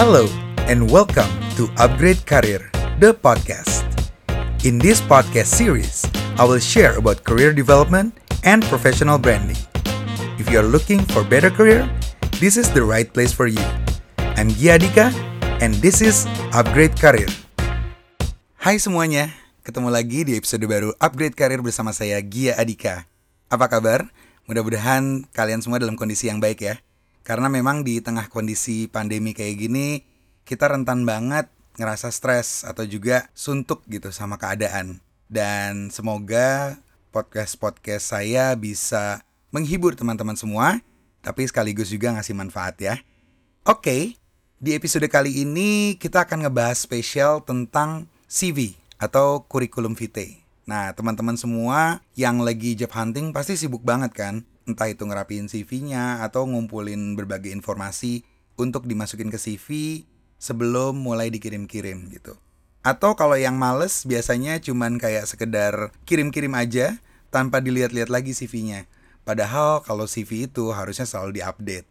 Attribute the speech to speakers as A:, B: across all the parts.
A: Hello and welcome to Upgrade Career, the podcast. In this podcast series, I will share about career development and professional branding. If you are looking for better career, this is the right place for you. I'm Gia Dika and this is Upgrade Career. Hai semuanya, ketemu lagi di episode baru Upgrade Career bersama saya Gia Adika. Apa kabar? Mudah-mudahan kalian semua dalam kondisi yang baik ya. Karena memang di tengah kondisi pandemi kayak gini, kita rentan banget ngerasa stres atau juga suntuk gitu sama keadaan. Dan semoga podcast-podcast saya bisa menghibur teman-teman semua, tapi sekaligus juga ngasih manfaat ya. Oke, di episode kali ini kita akan ngebahas spesial tentang CV atau kurikulum vitae. Nah, teman-teman semua yang lagi job hunting pasti sibuk banget kan? Entah itu ngerapiin CV-nya atau ngumpulin berbagai informasi untuk dimasukin ke CV sebelum mulai dikirim-kirim gitu. Atau kalau yang males biasanya cuman kayak sekedar kirim-kirim aja tanpa dilihat-lihat lagi CV-nya. Padahal kalau CV itu harusnya selalu diupdate.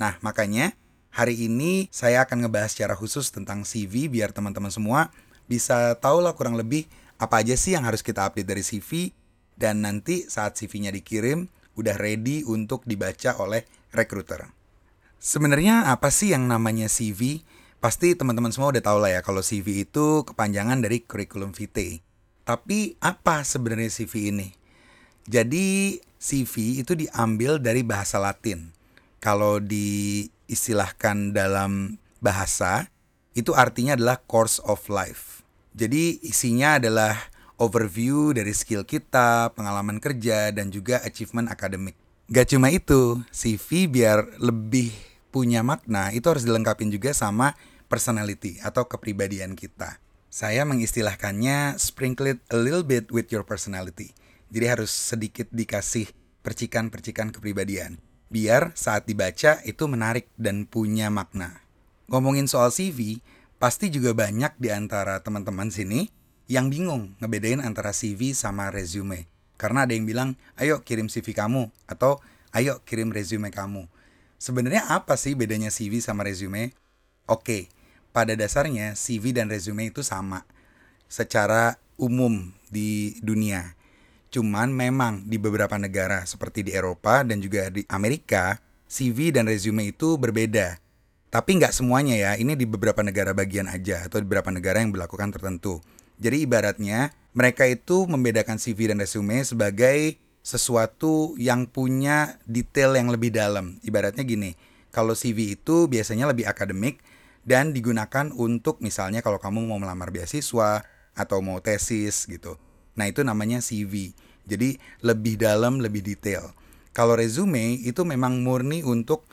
A: Nah, makanya hari ini saya akan ngebahas secara khusus tentang CV biar teman-teman semua bisa tahu lah kurang lebih apa aja sih yang harus kita update dari CV dan nanti saat CV-nya dikirim udah ready untuk dibaca oleh recruiter. Sebenarnya apa sih yang namanya CV? Pasti teman-teman semua udah tahu lah ya kalau CV itu kepanjangan dari curriculum vitae. Tapi apa sebenarnya CV ini? Jadi CV itu diambil dari bahasa Latin. Kalau diistilahkan dalam bahasa, itu artinya adalah course of life. Jadi isinya adalah overview dari skill kita, pengalaman kerja, dan juga achievement akademik. Gak cuma itu, CV biar lebih punya makna itu harus dilengkapi juga sama personality atau kepribadian kita. Saya mengistilahkannya sprinkle it a little bit with your personality. Jadi harus sedikit dikasih percikan-percikan kepribadian. Biar saat dibaca itu menarik dan punya makna. Ngomongin soal CV, Pasti juga banyak di antara teman-teman sini yang bingung ngebedain antara CV sama resume. Karena ada yang bilang, ayo kirim CV kamu, atau ayo kirim resume kamu. Sebenarnya apa sih bedanya CV sama resume? Oke, pada dasarnya CV dan resume itu sama. Secara umum di dunia. Cuman memang di beberapa negara seperti di Eropa dan juga di Amerika, CV dan resume itu berbeda. Tapi nggak semuanya ya, ini di beberapa negara bagian aja atau di beberapa negara yang berlakukan tertentu. Jadi ibaratnya mereka itu membedakan CV dan resume sebagai sesuatu yang punya detail yang lebih dalam. Ibaratnya gini, kalau CV itu biasanya lebih akademik dan digunakan untuk misalnya kalau kamu mau melamar beasiswa atau mau tesis gitu. Nah itu namanya CV. Jadi lebih dalam, lebih detail. Kalau resume itu memang murni untuk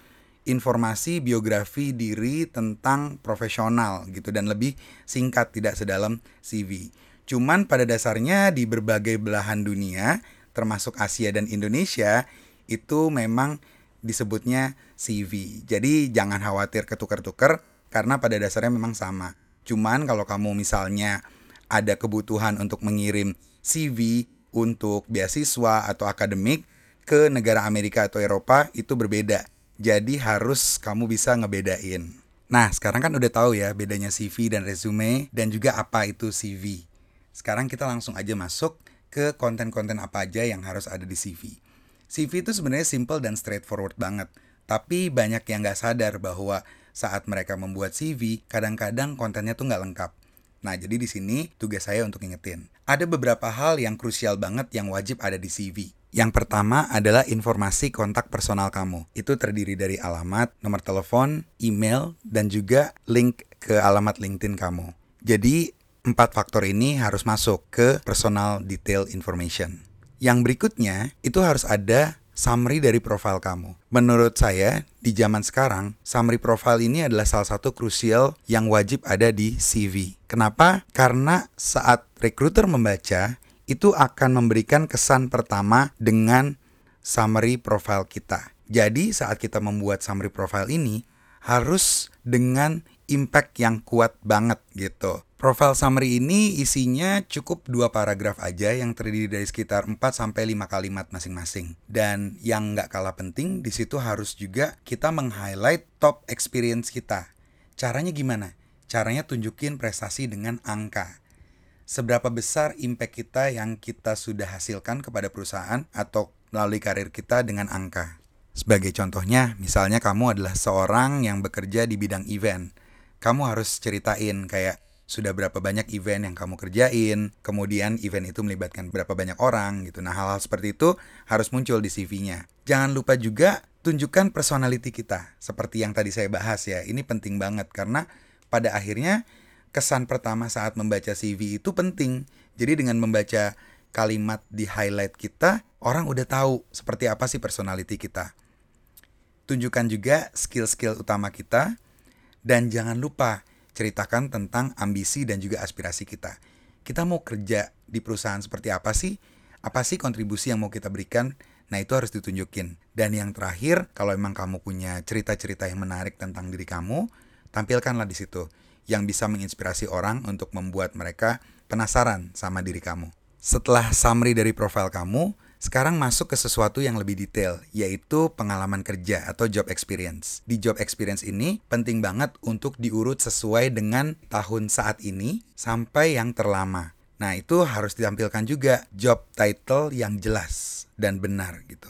A: informasi biografi diri tentang profesional gitu dan lebih singkat tidak sedalam CV. Cuman pada dasarnya di berbagai belahan dunia termasuk Asia dan Indonesia itu memang disebutnya CV. Jadi jangan khawatir ketukar-tukar karena pada dasarnya memang sama. Cuman kalau kamu misalnya ada kebutuhan untuk mengirim CV untuk beasiswa atau akademik ke negara Amerika atau Eropa itu berbeda jadi harus kamu bisa ngebedain. Nah, sekarang kan udah tahu ya bedanya CV dan resume dan juga apa itu CV. Sekarang kita langsung aja masuk ke konten-konten apa aja yang harus ada di CV. CV itu sebenarnya simple dan straightforward banget. Tapi banyak yang nggak sadar bahwa saat mereka membuat CV, kadang-kadang kontennya tuh nggak lengkap. Nah, jadi di sini tugas saya untuk ingetin. Ada beberapa hal yang krusial banget yang wajib ada di CV. Yang pertama adalah informasi kontak personal kamu. Itu terdiri dari alamat, nomor telepon, email, dan juga link ke alamat LinkedIn kamu. Jadi, empat faktor ini harus masuk ke personal detail information. Yang berikutnya, itu harus ada summary dari profil kamu. Menurut saya, di zaman sekarang, summary profile ini adalah salah satu krusial yang wajib ada di CV. Kenapa? Karena saat recruiter membaca, itu akan memberikan kesan pertama dengan summary profile kita. Jadi saat kita membuat summary profile ini harus dengan impact yang kuat banget gitu. Profile summary ini isinya cukup dua paragraf aja yang terdiri dari sekitar 4 sampai 5 kalimat masing-masing. Dan yang nggak kalah penting di situ harus juga kita meng-highlight top experience kita. Caranya gimana? Caranya tunjukin prestasi dengan angka. Seberapa besar impact kita yang kita sudah hasilkan kepada perusahaan atau melalui karir kita dengan angka. Sebagai contohnya, misalnya kamu adalah seorang yang bekerja di bidang event. Kamu harus ceritain kayak sudah berapa banyak event yang kamu kerjain, kemudian event itu melibatkan berapa banyak orang gitu. Nah, hal-hal seperti itu harus muncul di CV-nya. Jangan lupa juga tunjukkan personality kita. Seperti yang tadi saya bahas ya, ini penting banget karena pada akhirnya kesan pertama saat membaca CV itu penting. Jadi dengan membaca kalimat di highlight kita, orang udah tahu seperti apa sih personality kita. Tunjukkan juga skill-skill utama kita dan jangan lupa ceritakan tentang ambisi dan juga aspirasi kita. Kita mau kerja di perusahaan seperti apa sih? Apa sih kontribusi yang mau kita berikan Nah itu harus ditunjukin. Dan yang terakhir, kalau emang kamu punya cerita-cerita yang menarik tentang diri kamu, tampilkanlah di situ. Yang bisa menginspirasi orang untuk membuat mereka penasaran sama diri kamu. Setelah summary dari profil kamu, sekarang masuk ke sesuatu yang lebih detail, yaitu pengalaman kerja atau job experience. Di job experience ini penting banget untuk diurut sesuai dengan tahun saat ini sampai yang terlama. Nah, itu harus ditampilkan juga job title yang jelas dan benar gitu.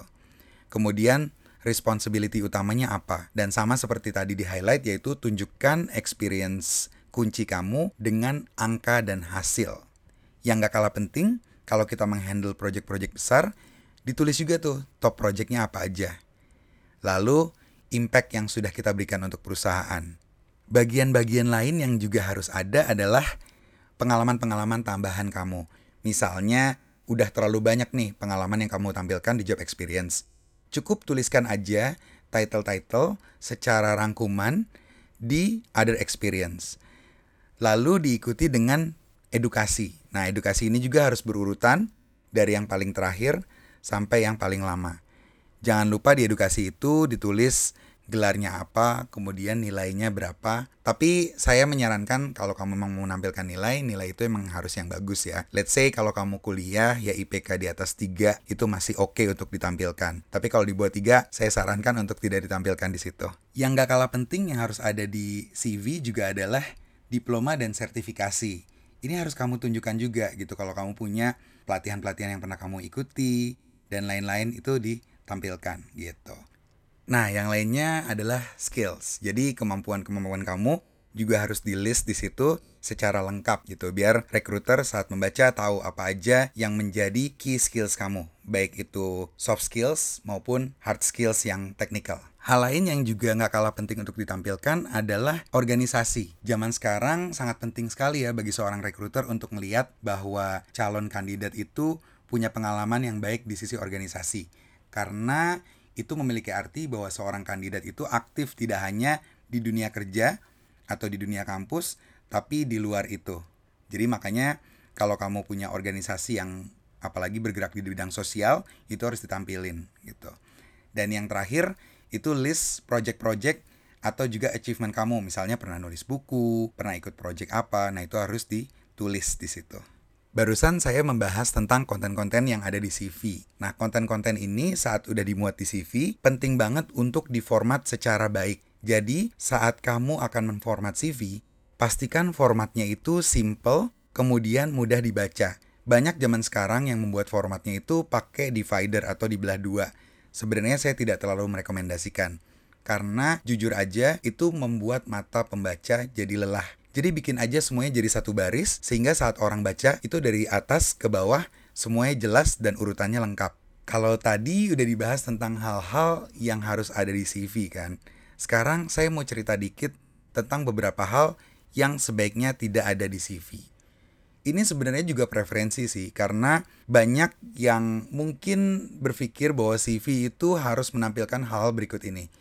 A: Kemudian responsibility utamanya apa? Dan sama seperti tadi di highlight yaitu tunjukkan experience kunci kamu dengan angka dan hasil. Yang gak kalah penting, kalau kita menghandle project-project besar, ditulis juga tuh top projectnya apa aja. Lalu, impact yang sudah kita berikan untuk perusahaan. Bagian-bagian lain yang juga harus ada adalah pengalaman-pengalaman tambahan kamu. Misalnya, udah terlalu banyak nih pengalaman yang kamu tampilkan di job experience. Cukup tuliskan aja title-title secara rangkuman di other experience. Lalu diikuti dengan edukasi. Nah, edukasi ini juga harus berurutan dari yang paling terakhir sampai yang paling lama. Jangan lupa di edukasi itu ditulis gelarnya apa, kemudian nilainya berapa. Tapi saya menyarankan kalau kamu memang mau menampilkan nilai, nilai itu emang harus yang bagus ya. Let's say kalau kamu kuliah ya IPK di atas 3 itu masih oke okay untuk ditampilkan. Tapi kalau di bawah 3, saya sarankan untuk tidak ditampilkan di situ. Yang gak kalah penting yang harus ada di CV juga adalah diploma dan sertifikasi. Ini harus kamu tunjukkan juga gitu kalau kamu punya pelatihan-pelatihan yang pernah kamu ikuti dan lain-lain itu ditampilkan gitu. Nah, yang lainnya adalah skills. Jadi kemampuan-kemampuan kamu juga harus di list di situ secara lengkap gitu biar recruiter saat membaca tahu apa aja yang menjadi key skills kamu baik itu soft skills maupun hard skills yang technical. Hal lain yang juga nggak kalah penting untuk ditampilkan adalah organisasi. Zaman sekarang sangat penting sekali ya bagi seorang recruiter untuk melihat bahwa calon kandidat itu punya pengalaman yang baik di sisi organisasi. Karena itu memiliki arti bahwa seorang kandidat itu aktif tidak hanya di dunia kerja atau di dunia kampus, tapi di luar itu. Jadi makanya kalau kamu punya organisasi yang apalagi bergerak di bidang sosial, itu harus ditampilin gitu. Dan yang terakhir itu list project-project atau juga achievement kamu, misalnya pernah nulis buku, pernah ikut project apa, nah itu harus ditulis di situ. Barusan saya membahas tentang konten-konten yang ada di CV. Nah, konten-konten ini saat udah dimuat di CV, penting banget untuk diformat secara baik. Jadi, saat kamu akan memformat CV, pastikan formatnya itu simple, kemudian mudah dibaca. Banyak zaman sekarang yang membuat formatnya itu pakai divider atau dibelah dua. Sebenarnya saya tidak terlalu merekomendasikan. Karena jujur aja itu membuat mata pembaca jadi lelah. Jadi bikin aja semuanya jadi satu baris sehingga saat orang baca itu dari atas ke bawah semuanya jelas dan urutannya lengkap. Kalau tadi udah dibahas tentang hal-hal yang harus ada di CV kan. Sekarang saya mau cerita dikit tentang beberapa hal yang sebaiknya tidak ada di CV. Ini sebenarnya juga preferensi sih karena banyak yang mungkin berpikir bahwa CV itu harus menampilkan hal-hal berikut ini.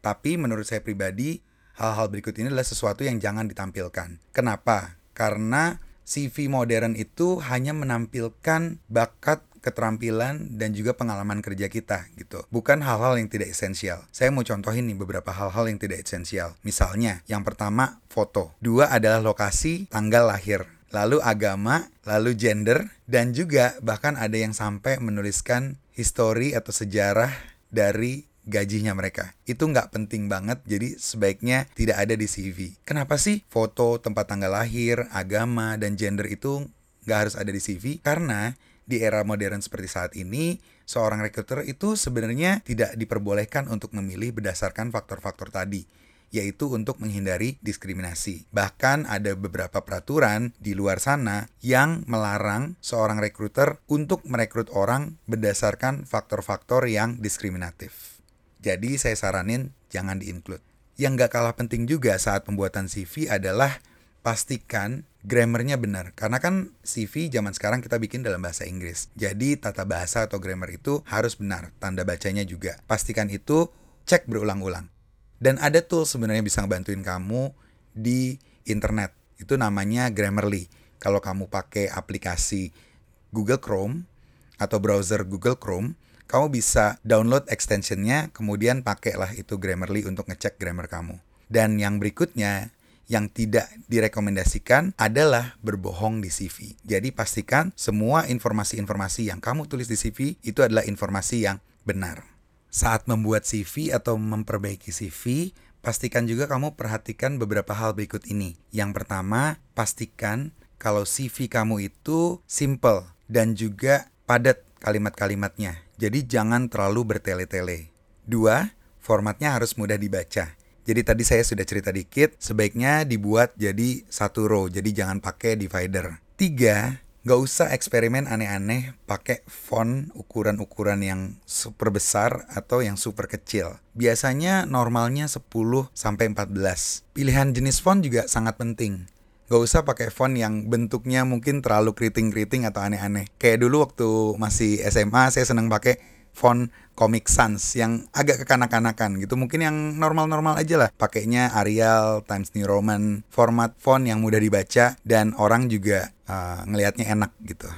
A: Tapi menurut saya pribadi, hal-hal berikut ini adalah sesuatu yang jangan ditampilkan. Kenapa? Karena CV modern itu hanya menampilkan bakat keterampilan dan juga pengalaman kerja kita gitu. Bukan hal-hal yang tidak esensial. Saya mau contohin nih beberapa hal-hal yang tidak esensial. Misalnya, yang pertama foto. Dua adalah lokasi, tanggal lahir. Lalu agama, lalu gender, dan juga bahkan ada yang sampai menuliskan histori atau sejarah dari gajinya mereka. Itu nggak penting banget, jadi sebaiknya tidak ada di CV. Kenapa sih foto, tempat tanggal lahir, agama, dan gender itu nggak harus ada di CV? Karena di era modern seperti saat ini, seorang rekruter itu sebenarnya tidak diperbolehkan untuk memilih berdasarkan faktor-faktor tadi yaitu untuk menghindari diskriminasi. Bahkan ada beberapa peraturan di luar sana yang melarang seorang rekruter untuk merekrut orang berdasarkan faktor-faktor yang diskriminatif. Jadi saya saranin jangan di-include. Yang gak kalah penting juga saat pembuatan CV adalah pastikan grammarnya benar. Karena kan CV zaman sekarang kita bikin dalam bahasa Inggris. Jadi tata bahasa atau grammar itu harus benar. Tanda bacanya juga. Pastikan itu cek berulang-ulang. Dan ada tool sebenarnya bisa ngebantuin kamu di internet. Itu namanya Grammarly. Kalau kamu pakai aplikasi Google Chrome atau browser Google Chrome, kamu bisa download extensionnya, kemudian pakailah itu Grammarly untuk ngecek grammar kamu. Dan yang berikutnya, yang tidak direkomendasikan adalah berbohong di CV. Jadi pastikan semua informasi-informasi yang kamu tulis di CV itu adalah informasi yang benar. Saat membuat CV atau memperbaiki CV, pastikan juga kamu perhatikan beberapa hal berikut ini. Yang pertama, pastikan kalau CV kamu itu simple dan juga padat kalimat-kalimatnya. Jadi jangan terlalu bertele-tele. Dua, formatnya harus mudah dibaca. Jadi tadi saya sudah cerita dikit, sebaiknya dibuat jadi satu row, jadi jangan pakai divider. Tiga, Gak usah eksperimen aneh-aneh pakai font ukuran-ukuran yang super besar atau yang super kecil. Biasanya normalnya 10 sampai 14. Pilihan jenis font juga sangat penting. Gak usah pakai font yang bentuknya mungkin terlalu keriting-keriting atau aneh-aneh. Kayak dulu waktu masih SMA saya seneng pakai font Comic Sans yang agak kekanak-kanakan gitu. Mungkin yang normal-normal aja lah. Pakainya Arial, Times New Roman, format font yang mudah dibaca dan orang juga uh, ngelihatnya enak gitu.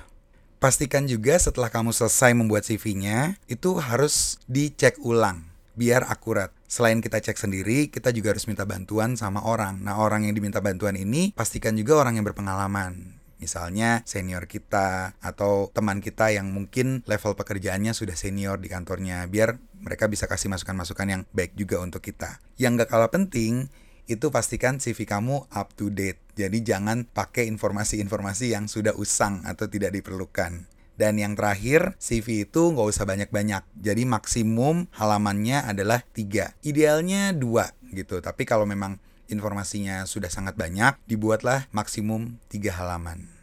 A: Pastikan juga setelah kamu selesai membuat CV-nya, itu harus dicek ulang biar akurat. Selain kita cek sendiri, kita juga harus minta bantuan sama orang. Nah, orang yang diminta bantuan ini pastikan juga orang yang berpengalaman. Misalnya senior kita atau teman kita yang mungkin level pekerjaannya sudah senior di kantornya biar mereka bisa kasih masukan-masukan yang baik juga untuk kita. Yang gak kalah penting itu pastikan CV kamu up to date. Jadi jangan pakai informasi-informasi yang sudah usang atau tidak diperlukan. Dan yang terakhir, CV itu nggak usah banyak-banyak. Jadi maksimum halamannya adalah tiga. Idealnya dua gitu. Tapi kalau memang informasinya sudah sangat banyak, dibuatlah maksimum 3 halaman.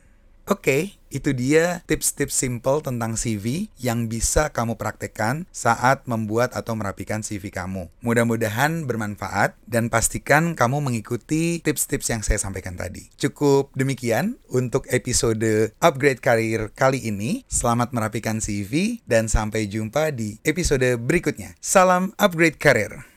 A: Oke, okay, itu dia tips-tips simple tentang CV yang bisa kamu praktekkan saat membuat atau merapikan CV kamu. Mudah-mudahan bermanfaat dan pastikan kamu mengikuti tips-tips yang saya sampaikan tadi. Cukup demikian untuk episode Upgrade Karir kali ini. Selamat merapikan CV dan sampai jumpa di episode berikutnya. Salam Upgrade Karir.